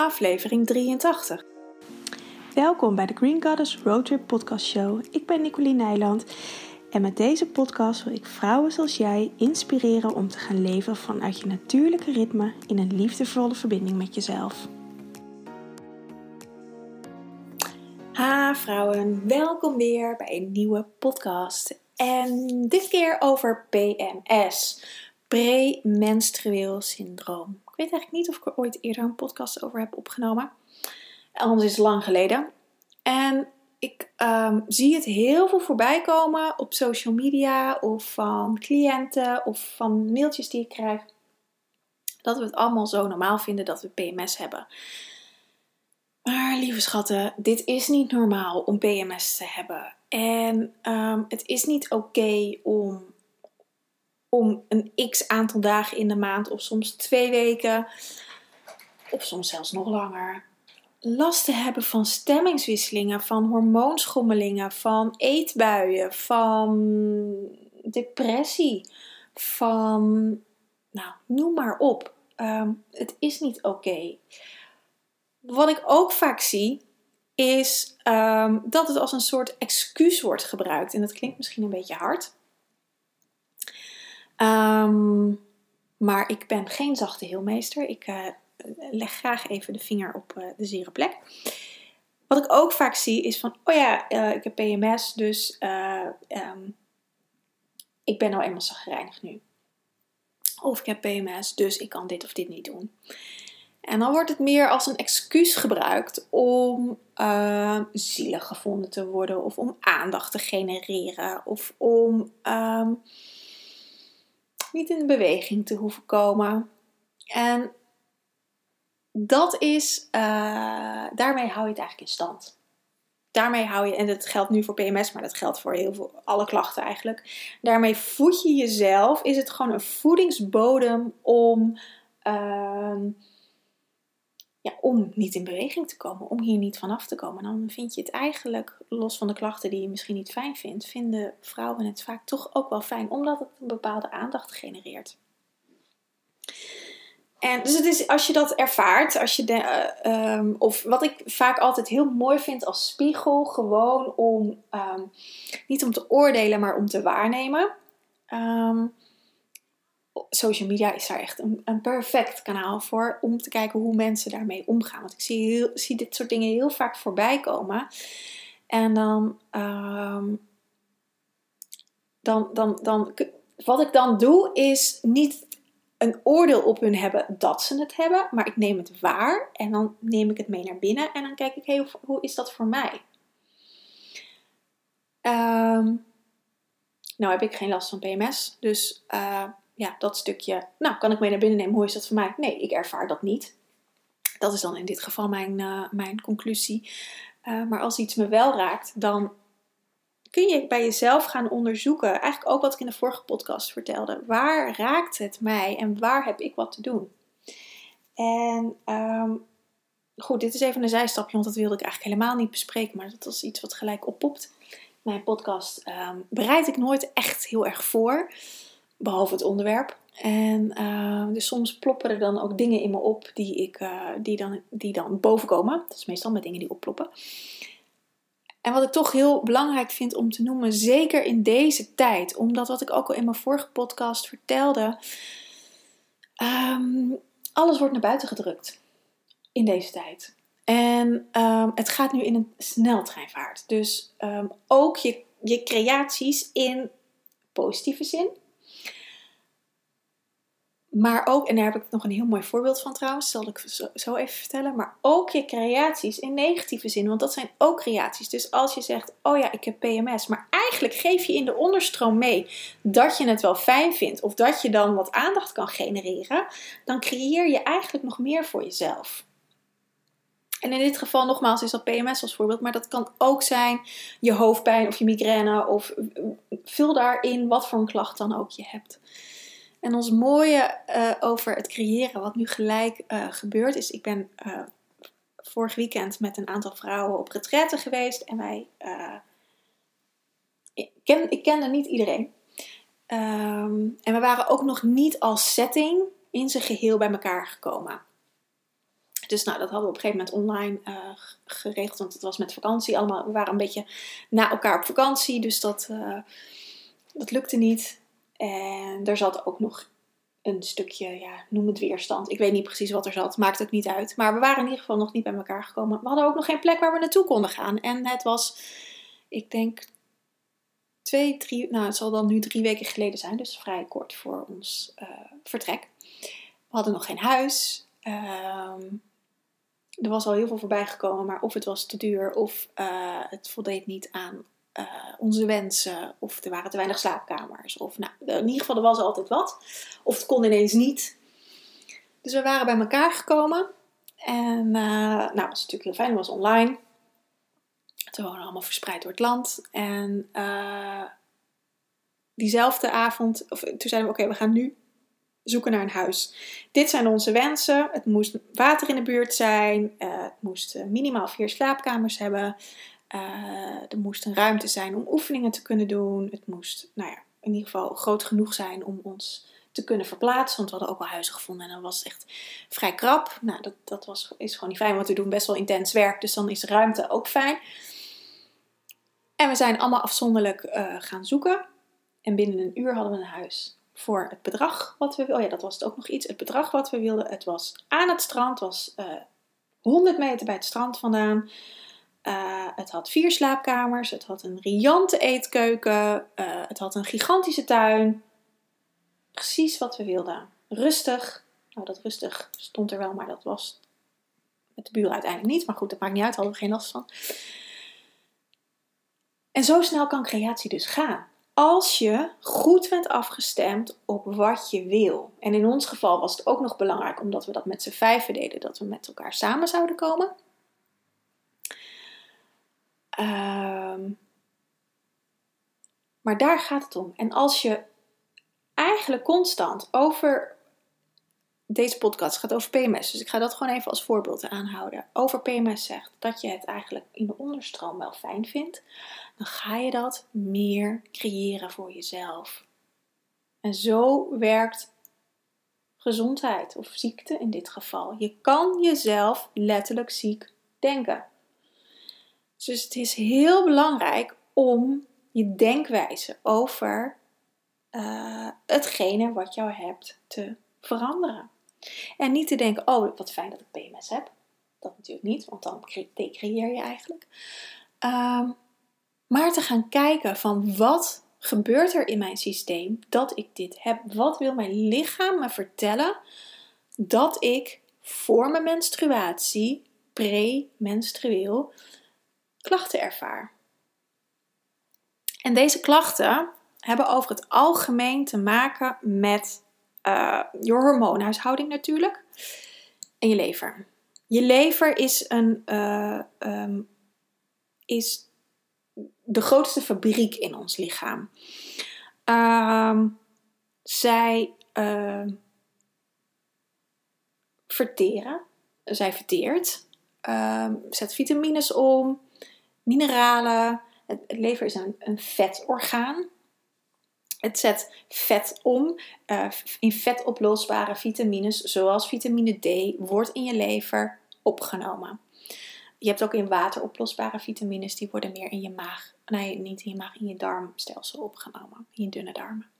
aflevering 83. Welkom bij de Green Goddess Roadtrip Podcast Show. Ik ben Nicoline Nijland en met deze podcast wil ik vrouwen zoals jij inspireren om te gaan leven vanuit je natuurlijke ritme in een liefdevolle verbinding met jezelf. Ha vrouwen, welkom weer bij een nieuwe podcast. En dit keer over PMS, premenstrueel syndroom. Weet eigenlijk niet of ik er ooit eerder een podcast over heb opgenomen. Anders is het lang geleden. En ik ehm, zie het heel veel voorbij komen op social media of van cliënten of van mailtjes die ik krijg. Dat we het allemaal zo normaal vinden dat we PMS hebben. Maar lieve schatten, dit is niet normaal om PMS te hebben. En ehm, het is niet oké om, om een x aantal dagen in de maand, of soms twee weken, of soms zelfs nog langer, last te hebben van stemmingswisselingen, van hormoonschommelingen, van eetbuien, van depressie, van, nou, noem maar op. Ehm, het is niet oké. Wat ik ook vaak zie, is ehm, dat het als een soort excuus wordt gebruikt. En dat klinkt misschien een beetje hard. Ehm, maar ik ben geen zachte heelmeester. Ik uh, leg graag even de vinger op uh, de zere plek. Wat ik ook vaak zie is van, oh ja, uh, ik heb PMS, dus um, ik ben nou eenmaal zagrijnig nu. Of ik heb PMS, dus ik kan dit of dit niet doen. En dan wordt het meer als een excuus gebruikt om uh, zielig gevonden te worden, of om aandacht te genereren, of om uh, niet in beweging te hoeven komen. En dat is, uh, daarmee hou je het eigenlijk in stand. Daarmee hou je, en dat geldt nu voor PMS, maar dat geldt voor heel veel, alle klachten eigenlijk. Daarmee voed je jezelf, is het gewoon een voedingsbodem om ehm, ja, om niet in beweging te komen, om hier niet vanaf te komen. Dan vind je het eigenlijk, los van de klachten die je misschien niet fijn vindt, vinden vrouwen het vaak toch ook wel fijn, omdat het een bepaalde aandacht genereert. En dus het is, als je dat ervaart, als je de, uh, of wat ik vaak altijd heel mooi vind als spiegel, gewoon om, um, niet om te oordelen, maar om te waarnemen. Um, social media is daar echt een, een, perfect kanaal voor om te kijken hoe mensen daarmee omgaan. Want ik zie, heel, zie dit soort dingen heel vaak voorbij komen. En dan, um, dan, dan, dan, wat ik dan doe, is niet een oordeel op hun hebben dat ze het hebben, maar ik neem het waar en dan neem ik het mee naar binnen en dan kijk ik, hey, hoe is dat voor mij? Um, nou heb ik geen last van PMS, dus uh, ja, dat stukje, nou, kan ik mee naar binnen nemen? Hoe is dat voor mij? Nee, ik ervaar dat niet. Dat is dan in dit geval mijn, uh, mijn conclusie. Uh, maar als iets me wel raakt, dan kun je bij jezelf gaan onderzoeken. Eigenlijk ook wat ik in de vorige podcast vertelde. Waar raakt het mij en waar heb ik wat te doen? En um, goed, dit is even een zijstapje, want dat wilde ik eigenlijk helemaal niet bespreken. Maar dat was iets wat gelijk oppopt. Mijn podcast um, bereid ik nooit echt heel erg voor behalve het onderwerp. En uh, dus soms ploppen er dan ook dingen in me op die, ik, uh, die, dan, die dan bovenkomen. Dat is meestal met dingen die opploppen. En wat ik toch heel belangrijk vind om te noemen, zeker in deze tijd, omdat wat ik ook al in mijn vorige podcast vertelde, um, alles wordt naar buiten gedrukt in deze tijd. En um, het gaat nu in een sneltreinvaart. Dus um, ook je, je creaties in positieve zin, maar ook, en daar heb ik nog een heel mooi voorbeeld van trouwens, zal ik zo even vertellen. Maar ook je creaties in negatieve zin, want dat zijn ook creaties. Dus als je zegt, oh ja, ik heb PMS, maar eigenlijk geef je in de onderstroom mee dat je het wel fijn vindt, of dat je dan wat aandacht kan genereren, dan creëer je eigenlijk nog meer voor jezelf. En in dit geval nogmaals is dat PMS als voorbeeld, maar dat kan ook zijn je hoofdpijn of je migraine of vul daarin wat voor een klacht dan ook je hebt. En ons mooie uh, over het creëren, wat nu gelijk uh, gebeurt, is: ik ben uh, vorig weekend met een aantal vrouwen op retraite geweest en wij. ik, ken, ik kende niet iedereen. Um, en we waren ook nog niet als setting in zijn geheel bij elkaar gekomen. Dus nou, dat hadden we op een gegeven moment online geregeld, want het was met vakantie allemaal. We waren een beetje na elkaar op vakantie, dus dat, dat lukte niet. En er zat ook nog een stukje, ja, noem het weerstand. Ik weet niet precies wat er zat, maakt ook niet uit. Maar we waren in ieder geval nog niet bij elkaar gekomen. We hadden ook nog geen plek waar we naartoe konden gaan. En het was, ik denk, twee, drie, nou het zal dan nu drie weken geleden zijn, dus vrij kort voor ons uh, vertrek. We hadden nog geen huis. Um, er was al heel veel voorbij gekomen, maar of het was te duur of uh, het voldeed niet aan uh, onze wensen. Of er waren te weinig slaapkamers. Of nou, in ieder geval, er was altijd wat. Of het kon ineens niet. Dus we waren bij elkaar gekomen. En uh, nou, was natuurlijk heel fijn. Het was online. We wonen allemaal verspreid door het land. En uh, diezelfde avond, of toen zeiden we: Oké, we gaan nu zoeken naar een huis. Dit zijn onze wensen. Het moest water in de buurt zijn. Het moest minimaal vier slaapkamers hebben. Uh, er moest een ruimte zijn om oefeningen te kunnen doen. Het moest, nou ja, in ieder geval groot genoeg zijn om ons te kunnen verplaatsen. Want we hadden ook al huizen gevonden en dan was echt vrij krap. Nou, dat, dat was, is gewoon niet fijn, want we doen best wel intens werk. Dus dan is ruimte ook fijn. En we zijn allemaal afzonderlijk uh, gaan zoeken. En binnen een uur hadden we een huis. Voor het bedrag wat we wilden. Oh ja, dat was het ook nog iets. Het bedrag wat we wilden. Het was aan het strand. Was uh, 100 meter bij het strand vandaan. Uh, het had vier slaapkamers, het had een riante eetkeuken, uh, het had een gigantische tuin. Precies wat we wilden. Rustig. Nou, dat rustig stond er wel, maar dat was met de buren uiteindelijk niet. Maar goed, dat maakt niet uit, hadden we geen last van. En zo snel kan creatie dus gaan. Als je goed bent afgestemd op wat je wil. En in ons geval was het ook nog belangrijk, omdat we dat met z'n vijven deden, dat we met elkaar samen zouden komen. Um, maar daar gaat het om. En als je eigenlijk constant over deze podcast gaat over PMS, dus ik ga dat gewoon even als voorbeeld aanhouden. Over PMS zegt dat je het eigenlijk in de onderstroom wel fijn vindt, dan ga je dat meer creëren voor jezelf. En zo werkt gezondheid of ziekte in dit geval. Je kan jezelf letterlijk ziek denken. Dus het is heel belangrijk om je denkwijze over uh, hetgene wat jou hebt te veranderen. En niet te denken, oh wat fijn dat ik PMS heb. Dat natuurlijk niet, want dan decreëer je eigenlijk. Um, maar te gaan kijken van wat gebeurt er in mijn systeem dat ik dit heb? Wat wil mijn lichaam me vertellen dat ik voor mijn menstruatie, pre-menstrueel, klachten ervaar. En deze klachten hebben over het algemeen te maken met uh, je hormoonhuishouding natuurlijk en je lever. Je lever is, een, uh, um, is de grootste fabriek in ons lichaam. Uh, zij uh, verteren, zij verteert, ehm, zet vitamines om, mineralen. Het, lever is een, vetorgaan. Het zet vet om. Uh, in vetoplosbare vitamines, zoals vitamine D, wordt in je lever opgenomen. Je hebt ook in water oplosbare vitamines, die worden meer in je maag, nee, niet in je maag, in je darmstelsel opgenomen, in je dunne darmen.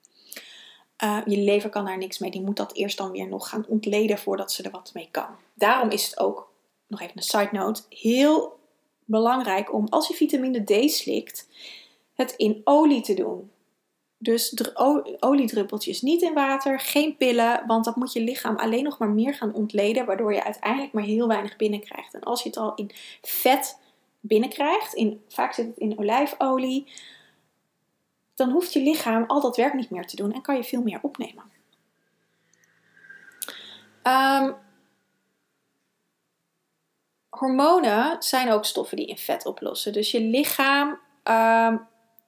Uh, je lever kan daar niks mee, die moet dat eerst dan weer nog gaan ontleden voordat ze er wat mee kan. Daarom is het ook, nog even een side note, heel belangrijk om als je vitamine D slikt, het in olie te doen. Dus oliedruppeltjes, niet in water, geen pillen, want dat moet je lichaam alleen nog maar meer gaan ontleden, waardoor je uiteindelijk maar heel weinig binnenkrijgt. En als je het al in vet binnenkrijgt, in, vaak zit het in olijfolie, dan hoeft je lichaam al dat werk niet meer te doen en kan je veel meer opnemen. Um, hormonen zijn ook stoffen die in vet oplossen. Dus je lichaam uh,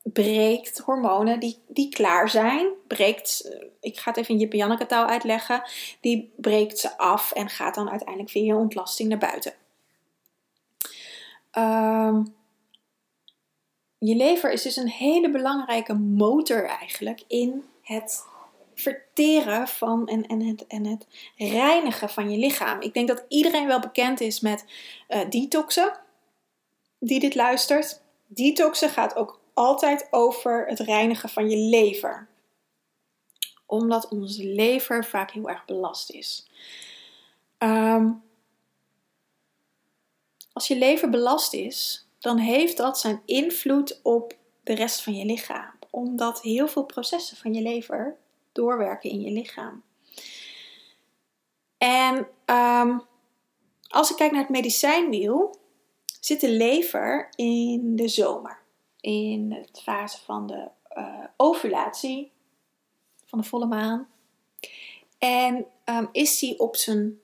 breekt hormonen die, die klaar zijn. Breekt, ik ga het even in Jip Janneke taal uitleggen. Die breekt ze af en gaat dan uiteindelijk via ontlasting naar buiten. Uh, je lever is dus een hele belangrijke motor eigenlijk in het verteren van en, en, het, en het reinigen van je lichaam. Ik denk dat iedereen wel bekend is met uh, detoxen, die dit luistert. Detoxen gaat ook altijd over het reinigen van je lever. Omdat onze lever vaak heel erg belast is. Ehm, als je lever belast is, dan heeft dat zijn invloed op de rest van je lichaam. Omdat heel veel processen van je lever doorwerken in je lichaam. En um, als ik kijk naar het medicijnwiel, zit de lever in de zomer. In de fase van de uh, ovulatie, van de volle maan. En um, is die op zijn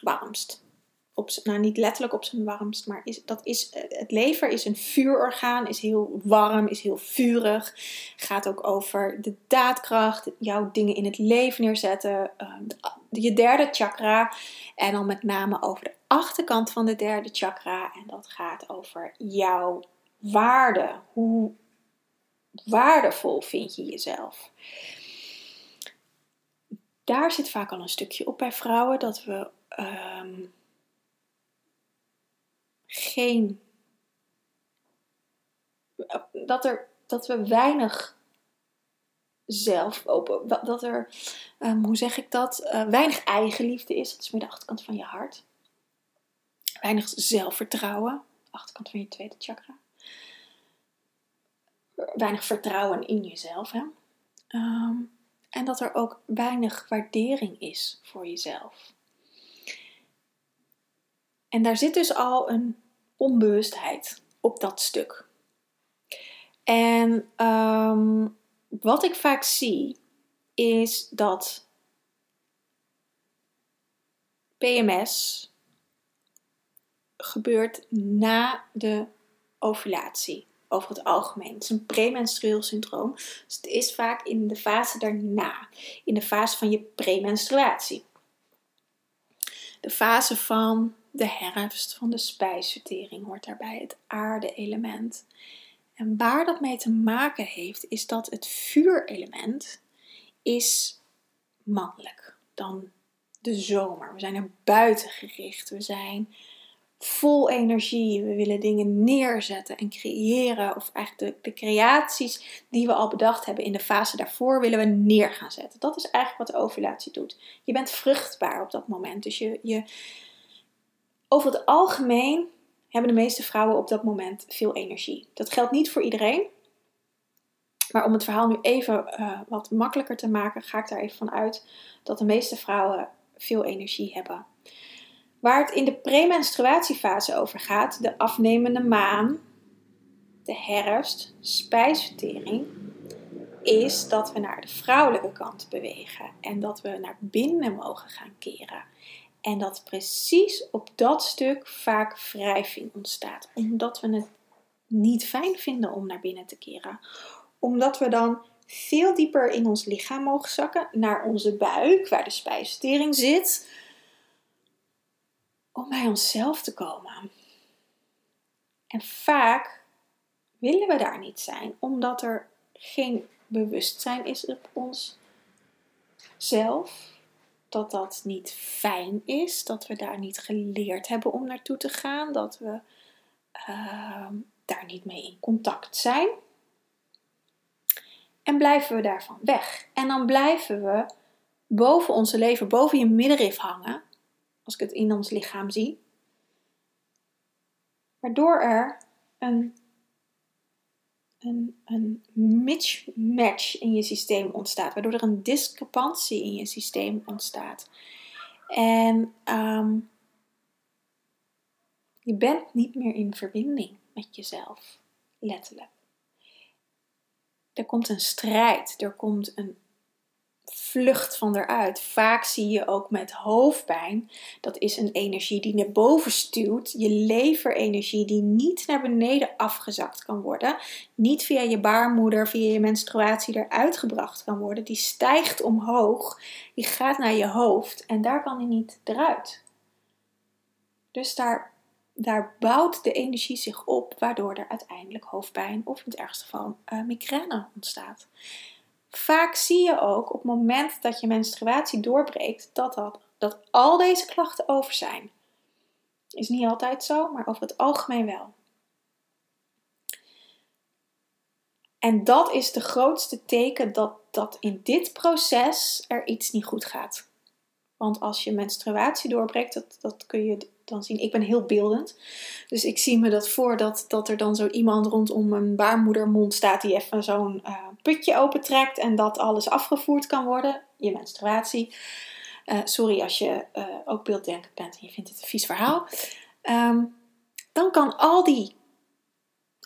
warmst op, nou niet letterlijk op zijn warmst, maar is, dat is, eh, het lever is een vuurorgaan, is heel warm, is heel vurig. Gaat ook over de daadkracht, jouw dingen in het leven neerzetten, ehm, je derde chakra. En dan met name over de achterkant van de derde chakra. En dat gaat over jouw waarde. Hoe waardevol vind je jezelf? Daar zit vaak al een stukje op bij vrouwen dat we. Ehm, geen. Dat, er, dat we weinig zelf open. Dat er, um, hoe zeg ik dat? Uh, weinig eigenliefde is. Dat is meer de achterkant van je hart. Weinig zelfvertrouwen. Achterkant van je tweede chakra. Weinig vertrouwen in jezelf. Hè? Um, en dat er ook weinig waardering is voor jezelf. En daar zit dus al een onbewustheid op dat stuk. En ehm, wat ik vaak zie is dat PMS gebeurt na de ovulatie. Over het algemeen. Het is een premenstrueel syndroom. Dus het is vaak in de fase daarna. In de fase van je premenstruatie. De fase van de herfst van de spijsvertering hoort daarbij, het aarde-element. En waar dat mee te maken heeft, is dat het vuurelement is mannelijk dan de zomer. We zijn er buiten gericht. We zijn vol energie. We willen dingen neerzetten en creëren. Of eigenlijk de, creaties die we al bedacht hebben in de fase daarvoor willen we neer gaan zetten. Dat is eigenlijk wat de ovulatie doet. Je bent vruchtbaar op dat moment. Dus je, je, over het algemeen hebben de meeste vrouwen op dat moment veel energie. Dat geldt niet voor iedereen. Maar om het verhaal nu even uh, wat makkelijker te maken, ga ik daar even van uit dat de meeste vrouwen veel energie hebben. Waar het in de premenstruatiefase over gaat, de afnemende maan, de herfst, spijsvertering, is dat we naar de vrouwelijke kant bewegen en dat we naar binnen mogen gaan keren. En dat precies op dat stuk vaak wrijving ontstaat, omdat we het niet fijn vinden om naar binnen te keren. Omdat we dan veel dieper in ons lichaam mogen zakken, naar onze buik, waar de spijsvertering zit, om bij onszelf te komen. En vaak willen we daar niet zijn, omdat er geen bewustzijn is op ons zelf dat dat niet fijn is, dat we daar niet geleerd hebben om naartoe te gaan, dat we uh, daar niet mee in contact zijn. En blijven we daarvan weg. En dan blijven we boven onze leven, boven je middenrif hangen, als ik het in ons lichaam zie, waardoor er een een, een mismatch in je systeem ontstaat, waardoor er een discrepantie in je systeem ontstaat. En um, je bent niet meer in verbinding met jezelf, letterlijk. Er komt een strijd, er komt een vlucht van eruit. Vaak zie je ook met hoofdpijn, dat is een energie die naar boven stuwt, je leverenergie die niet naar beneden afgezakt kan worden, niet via je baarmoeder, via je menstruatie eruit gebracht kan worden, die stijgt omhoog, die gaat naar je hoofd en daar kan die niet eruit. Dus daar, daar bouwt de energie zich op, waardoor er uiteindelijk hoofdpijn of in het ergste geval uh, migraine ontstaat. Vaak zie je ook op het moment dat je menstruatie doorbreekt dat, dat, dat al deze klachten over zijn. Is niet altijd zo, maar over het algemeen wel. En dat is de grootste teken dat, dat in dit proces er iets niet goed gaat. Want als je menstruatie doorbreekt, dat, dat kun je dan zien. Ik ben heel beeldend. Dus ik zie me dat voor dat, dat er dan zo iemand rondom een baarmoedermond staat die even zo'n uh, putje opentrekt en dat alles afgevoerd kan worden. Je menstruatie. Uh, sorry als je uh, ook beelddenkend bent en je vindt het een vies verhaal. Um, dan kan al die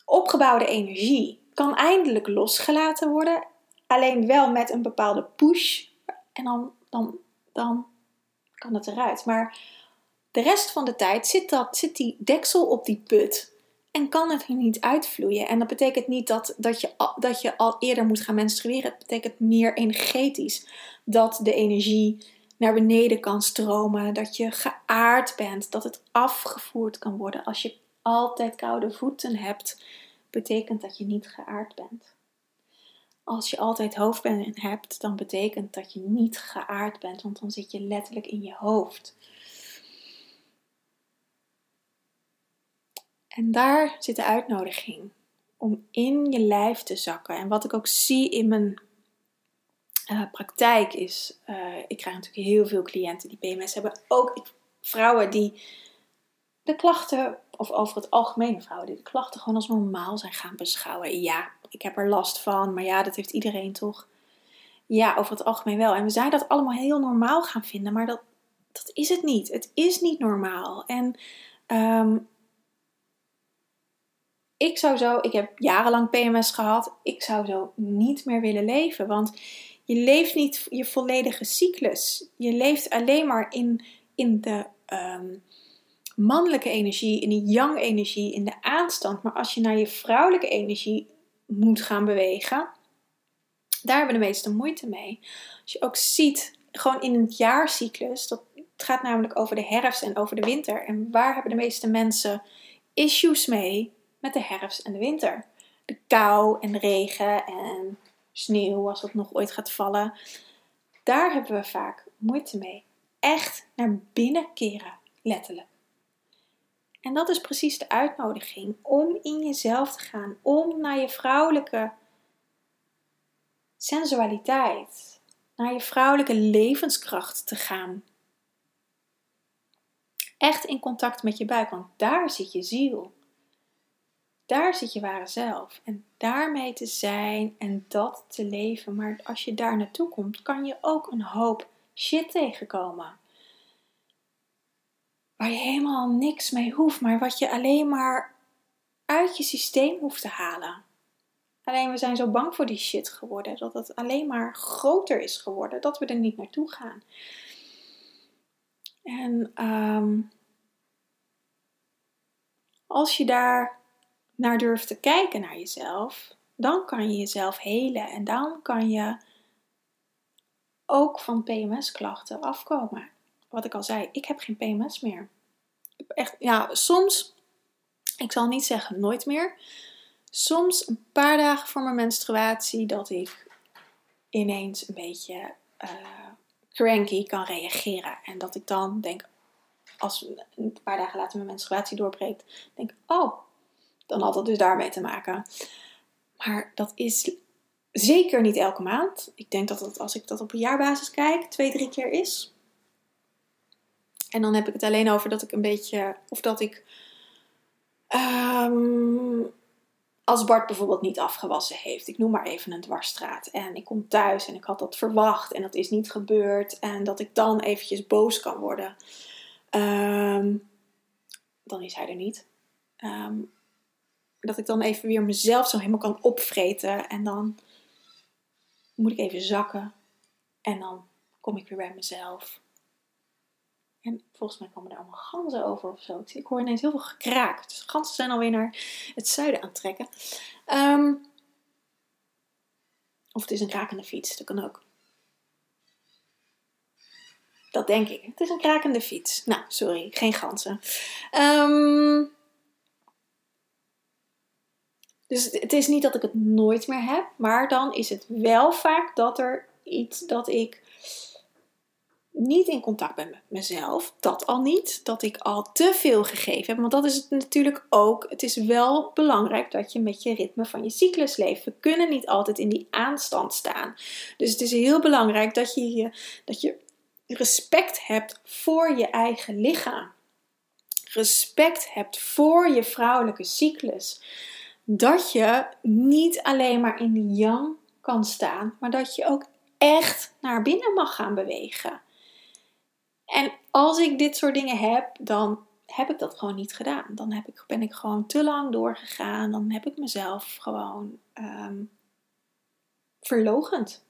opgebouwde energie kan eindelijk losgelaten worden. Alleen wel met een bepaalde push. En dan, dan, dan kan het eruit. Maar de rest van de tijd zit, dat, zit die deksel op die put. En kan het er niet uitvloeien. En dat betekent niet dat, dat, je, dat je al eerder moet gaan menstrueren. Het betekent meer energetisch. Dat de energie naar beneden kan stromen. Dat je geaard bent. Dat het afgevoerd kan worden. Als je altijd koude voeten hebt, betekent dat je niet geaard bent. Als je altijd hoofdpijn hebt, dan betekent dat je niet geaard bent, want dan zit je letterlijk in je hoofd. En daar zit de uitnodiging om in je lijf te zakken. En wat ik ook zie in mijn uh, praktijk is, uh, ik krijg natuurlijk heel veel cliënten die PMS hebben. Ook vrouwen die de klachten, of over het algemeen vrouwen die de klachten gewoon als normaal zijn gaan beschouwen. Ja, ik heb er last van, maar ja, dat heeft iedereen toch. Ja, over het algemeen wel. En we zijn dat allemaal heel normaal gaan vinden, maar dat, dat is het niet. Het is niet normaal. En um, ik zou zo, ik heb jarenlang PMS gehad, ik zou zo niet meer willen leven. Want je leeft niet je volledige cyclus. Je leeft alleen maar in, in de um, mannelijke energie, in de yang energie, in de aanstand. Maar als je naar je vrouwelijke energie moet gaan bewegen, daar hebben de meeste moeite mee. Als je ook ziet, gewoon in een jaarcyclus, dat, het gaat namelijk over de herfst en over de winter. En waar hebben de meeste mensen issues mee? Met de herfst en de winter. De kou en de regen en sneeuw, als het nog ooit gaat vallen. Daar hebben we vaak moeite mee. Echt naar binnen keren, letterlijk. En dat is precies de uitnodiging om in jezelf te gaan, om naar je vrouwelijke sensualiteit, naar je vrouwelijke levenskracht te gaan. Echt in contact met je buik, want daar zit je ziel. Daar zit je ware zelf. En daarmee te zijn en dat te leven. Maar als je daar naartoe komt, kan je ook een hoop shit tegenkomen waar je helemaal niks mee hoeft, maar wat je alleen maar uit je systeem hoeft te halen. Alleen we zijn zo bang voor die shit geworden dat het alleen maar groter is geworden, dat we er niet naartoe gaan. En ehm, als je daar naar durft te kijken naar jezelf, dan kan je jezelf helen en dan kan je ook van PMS-klachten afkomen wat ik al zei, ik heb geen PMS meer. Ik echt, ja, soms, ik zal niet zeggen nooit meer, soms een paar dagen voor mijn menstruatie dat ik ineens een beetje uh, cranky kan reageren. En dat ik dan denk, als een paar dagen later mijn menstruatie doorbreekt, denk oh, dan had dat dus daarmee te maken. Maar dat is zeker niet elke maand. Ik denk dat het, als ik dat op een jaarbasis kijk, twee, drie keer is. En dan heb ik het alleen over dat ik een beetje, of dat ik, ehm, als Bart bijvoorbeeld niet afgewassen heeft, ik noem maar even een dwarsstraat, en ik kom thuis en ik had dat verwacht en dat is niet gebeurd, en dat ik dan eventjes boos kan worden, ehm, dan is hij er niet. Ehm, dat ik dan even weer mezelf zo helemaal kan opvreten en dan moet ik even zakken en dan kom ik weer bij mezelf. En volgens mij komen er allemaal ganzen over of zo. Ik hoor ineens heel veel gekraak. Dus ganzen zijn alweer naar het zuiden aan trekken. Ehm, of het is een krakende fiets, dat kan ook. Dat denk ik. Het is een krakende fiets. Nou, sorry, geen ganzen. Um, Dus het is niet dat ik het nooit meer heb, maar dan is het wel vaak dat er iets dat ik niet in contact ben met mezelf. Dat al niet. Dat ik al te veel gegeven heb. Want dat is het natuurlijk ook. Het is wel belangrijk dat je met je ritme van je cyclus leeft. We kunnen niet altijd in die aanstand staan. Dus het is heel belangrijk dat je, dat je respect hebt voor je eigen lichaam. Respect hebt voor je vrouwelijke cyclus. Dat je niet alleen maar in de yang kan staan, maar dat je ook echt naar binnen mag gaan bewegen. En als ik dit soort dingen heb, dan heb ik dat gewoon niet gedaan. Dan heb ik, ben ik gewoon te lang doorgegaan. Dan heb ik mezelf gewoon um, verlogend.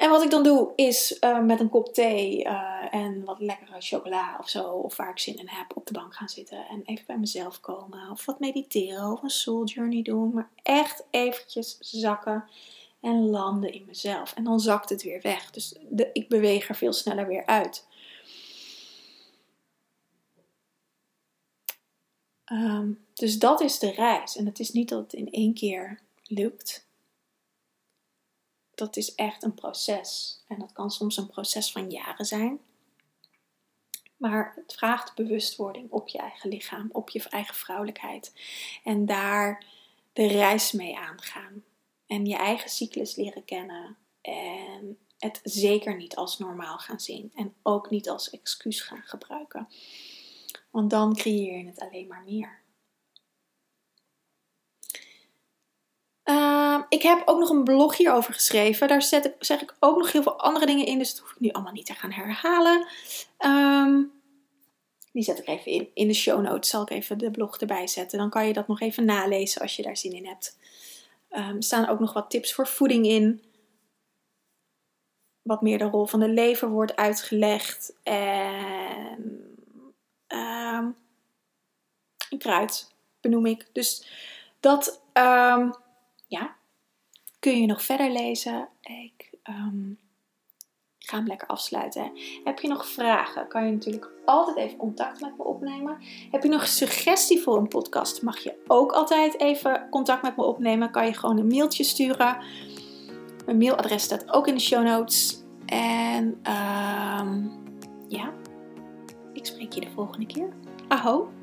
En wat ik dan doe is uh, met een kop thee uh, en wat lekkere chocola of zo, of waar ik zin in heb, op de bank gaan zitten en even bij mezelf komen. Of wat mediteren of een soul journey doen. Maar echt eventjes zakken en landen in mezelf. En dan zakt het weer weg. Dus ik beweeg er veel sneller weer uit. Ehm, dus dat is de reis. En het is niet dat het in één keer lukt. Dat is echt een proces. En dat kan soms een proces van jaren zijn. Maar het vraagt bewustwording op je eigen lichaam, op je eigen vrouwelijkheid. En daar de reis mee aangaan. En je eigen cyclus leren kennen. En het zeker niet als normaal gaan zien. En ook niet als excuus gaan gebruiken. Want dan creëer je het alleen maar meer. Ehm, ik heb ook nog een blog hierover geschreven. Daar zet zeg ik ook nog heel veel andere dingen in. Dus dat hoef ik nu allemaal niet te gaan herhalen. Ehm, die zet ik even in, in de show notes. Zal ik even de blog erbij zetten. Dan kan je dat nog even nalezen als je daar zin in hebt. Um, er staan ook nog wat tips voor voeding in. Wat meer de rol van de lever wordt uitgelegd. En een kruid benoem ik. Dus dat ja, kun je nog verder lezen. Ik ga hem lekker afsluiten. Heb je nog vragen? Kan je natuurlijk altijd even contact met me opnemen. Heb je nog suggestie voor een podcast? Mag je ook altijd even contact met me opnemen. Kan je gewoon een mailtje sturen. Mijn mailadres staat ook in de show notes. En um, ja, ik spreek je de volgende keer. Aho!